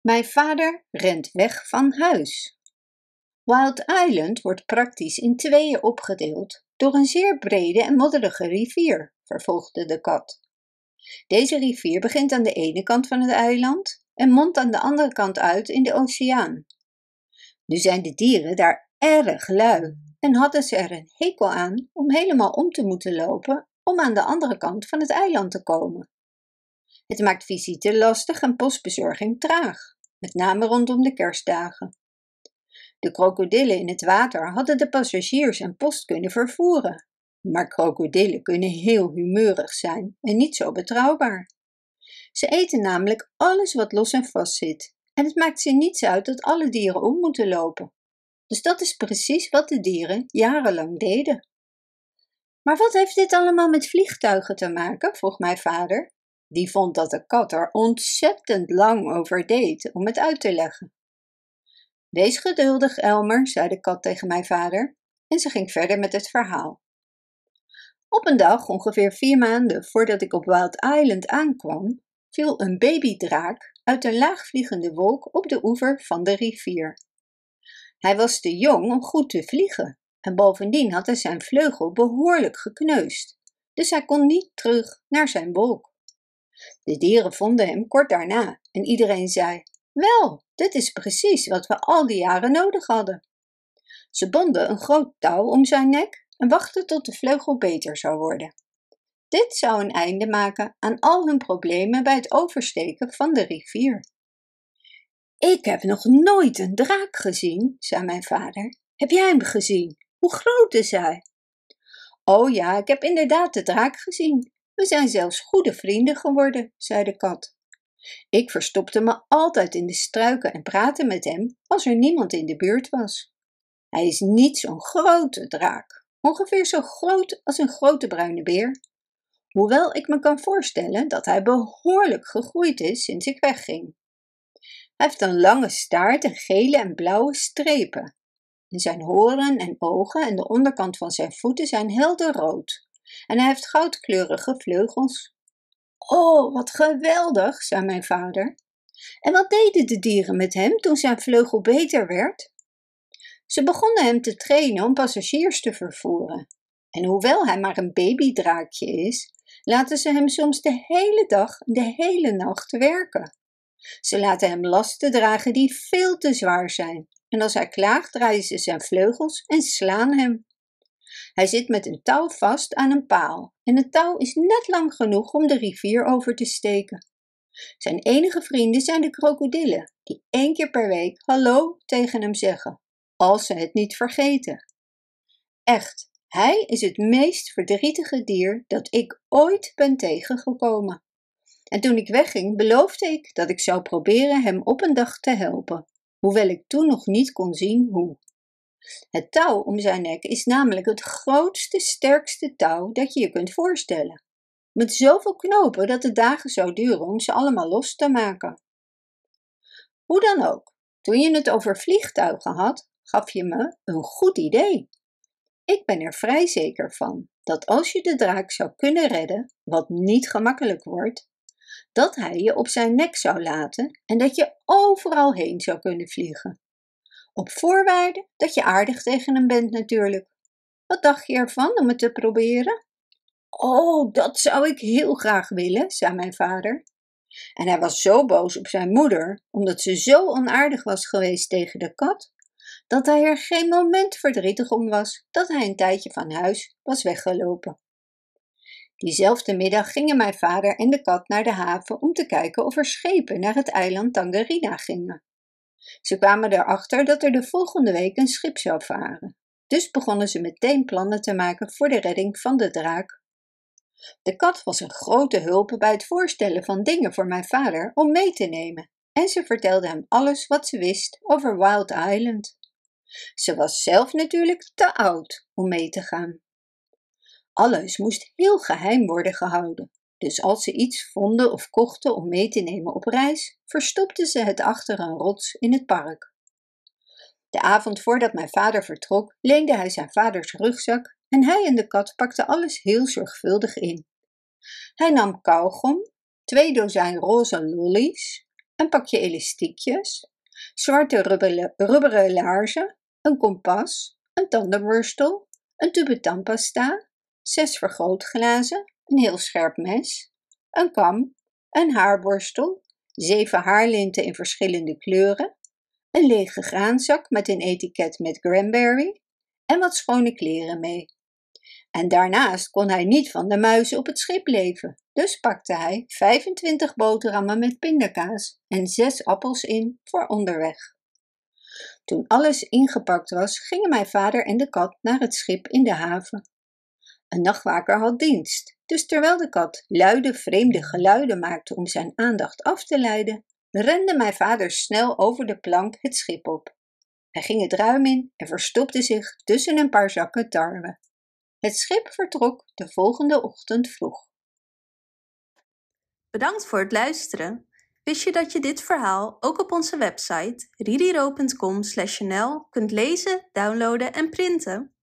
Mijn vader rent weg van huis. Wild Island wordt praktisch in tweeën opgedeeld door een zeer brede en modderige rivier, vervolgde de kat. Deze rivier begint aan de ene kant van het eiland en mondt aan de andere kant uit in de oceaan. Nu zijn de dieren daar erg lui en hadden ze er een hekel aan om helemaal om te moeten lopen om aan de andere kant van het eiland te komen. Het maakt visite lastig en postbezorging traag, met name rondom de kerstdagen. De krokodillen in het water hadden de passagiers en post kunnen vervoeren, maar krokodillen kunnen heel humeurig zijn en niet zo betrouwbaar. Ze eten namelijk alles wat los en vast zit, en het maakt ze niets uit dat alle dieren om moeten lopen. Dus dat is precies wat de dieren jarenlang deden. Maar wat heeft dit allemaal met vliegtuigen te maken? vroeg mijn vader. Die vond dat de kat er ontzettend lang over deed om het uit te leggen. Wees geduldig, Elmer, zei de kat tegen mijn vader, en ze ging verder met het verhaal. Op een dag, ongeveer vier maanden voordat ik op Wild Island aankwam, viel een babydraak uit een laagvliegende wolk op de oever van de rivier. Hij was te jong om goed te vliegen en bovendien had hij zijn vleugel behoorlijk gekneusd, dus hij kon niet terug naar zijn wolk. De dieren vonden hem kort daarna en iedereen zei: Wel, dit is precies wat we al die jaren nodig hadden. Ze bonden een groot touw om zijn nek en wachten tot de vleugel beter zou worden. Dit zou een einde maken aan al hun problemen bij het oversteken van de rivier. Ik heb nog nooit een draak gezien, zei mijn vader. Heb jij hem gezien? Hoe groot is hij? Oh ja, ik heb inderdaad de draak gezien. We zijn zelfs goede vrienden geworden, zei de kat. Ik verstopte me altijd in de struiken en praatte met hem als er niemand in de buurt was. Hij is niet zo'n grote draak, ongeveer zo groot als een grote bruine beer. Hoewel ik me kan voorstellen dat hij behoorlijk gegroeid is sinds ik wegging. Hij heeft een lange staart en gele en blauwe strepen. En zijn horen en ogen en de onderkant van zijn voeten zijn helder rood. En hij heeft goudkleurige vleugels. Oh, wat geweldig, zei mijn vader. En wat deden de dieren met hem toen zijn vleugel beter werd? Ze begonnen hem te trainen om passagiers te vervoeren. En hoewel hij maar een babydraakje is, laten ze hem soms de hele dag en de hele nacht werken. Ze laten hem lasten dragen die veel te zwaar zijn. En als hij klaagt, draaien ze zijn vleugels en slaan hem. Hij zit met een touw vast aan een paal en het touw is net lang genoeg om de rivier over te steken. Zijn enige vrienden zijn de krokodillen, die één keer per week hallo tegen hem zeggen, als ze het niet vergeten. Echt, hij is het meest verdrietige dier dat ik ooit ben tegengekomen. En toen ik wegging, beloofde ik dat ik zou proberen hem op een dag te helpen, hoewel ik toen nog niet kon zien hoe. Het touw om zijn nek is namelijk het grootste, sterkste touw dat je je kunt voorstellen. Met zoveel knopen dat het dagen zou duren om ze allemaal los te maken. Hoe dan ook, toen je het over vliegtuigen had, gaf je me een goed idee. Ik ben er vrij zeker van dat als je de draak zou kunnen redden, wat niet gemakkelijk wordt, dat hij je op zijn nek zou laten en dat je overal heen zou kunnen vliegen. Op voorwaarde dat je aardig tegen hem bent natuurlijk. Wat dacht je ervan om het te proberen? Oh, dat zou ik heel graag willen, zei mijn vader. En hij was zo boos op zijn moeder, omdat ze zo onaardig was geweest tegen de kat, dat hij er geen moment verdrietig om was dat hij een tijdje van huis was weggelopen. Diezelfde middag gingen mijn vader en de kat naar de haven om te kijken of er schepen naar het eiland Tangerina gingen. Ze kwamen erachter dat er de volgende week een schip zou varen, dus begonnen ze meteen plannen te maken voor de redding van de draak. De kat was een grote hulp bij het voorstellen van dingen voor mijn vader om mee te nemen, en ze vertelde hem alles wat ze wist over Wild Island. Ze was zelf natuurlijk te oud om mee te gaan. Alles moest heel geheim worden gehouden, dus als ze iets vonden of kochten om mee te nemen op reis, verstopten ze het achter een rots in het park. De avond voordat mijn vader vertrok, leende hij zijn vaders rugzak en hij en de kat pakten alles heel zorgvuldig in. Hij nam kauwgom, twee dozijn roze lollies, een pakje elastiekjes, zwarte rubberen laarzen, een kompas, een tandenborstel, een tube tandpasta, zes vergrootglazen, een heel scherp mes, een kam, een haarborstel, zeven haarlinten in verschillende kleuren, een lege graanzak met een etiket met cranberry en wat schone kleren mee. En daarnaast kon hij niet van de muizen op het schip leven, dus pakte hij 25 boterhammen met pindakaas en zes appels in voor onderweg. Toen alles ingepakt was, gingen mijn vader en de kat naar het schip in de haven. Een nachtwaker had dienst, dus terwijl de kat luide vreemde geluiden maakte om zijn aandacht af te leiden, rende mijn vader snel over de plank het schip op. Hij ging het ruim in en verstopte zich tussen een paar zakken tarwe. Het schip vertrok de volgende ochtend vroeg. Bedankt voor het luisteren. Wist je dat je dit verhaal ook op onze website ridiro.com/nl kunt lezen, downloaden en printen?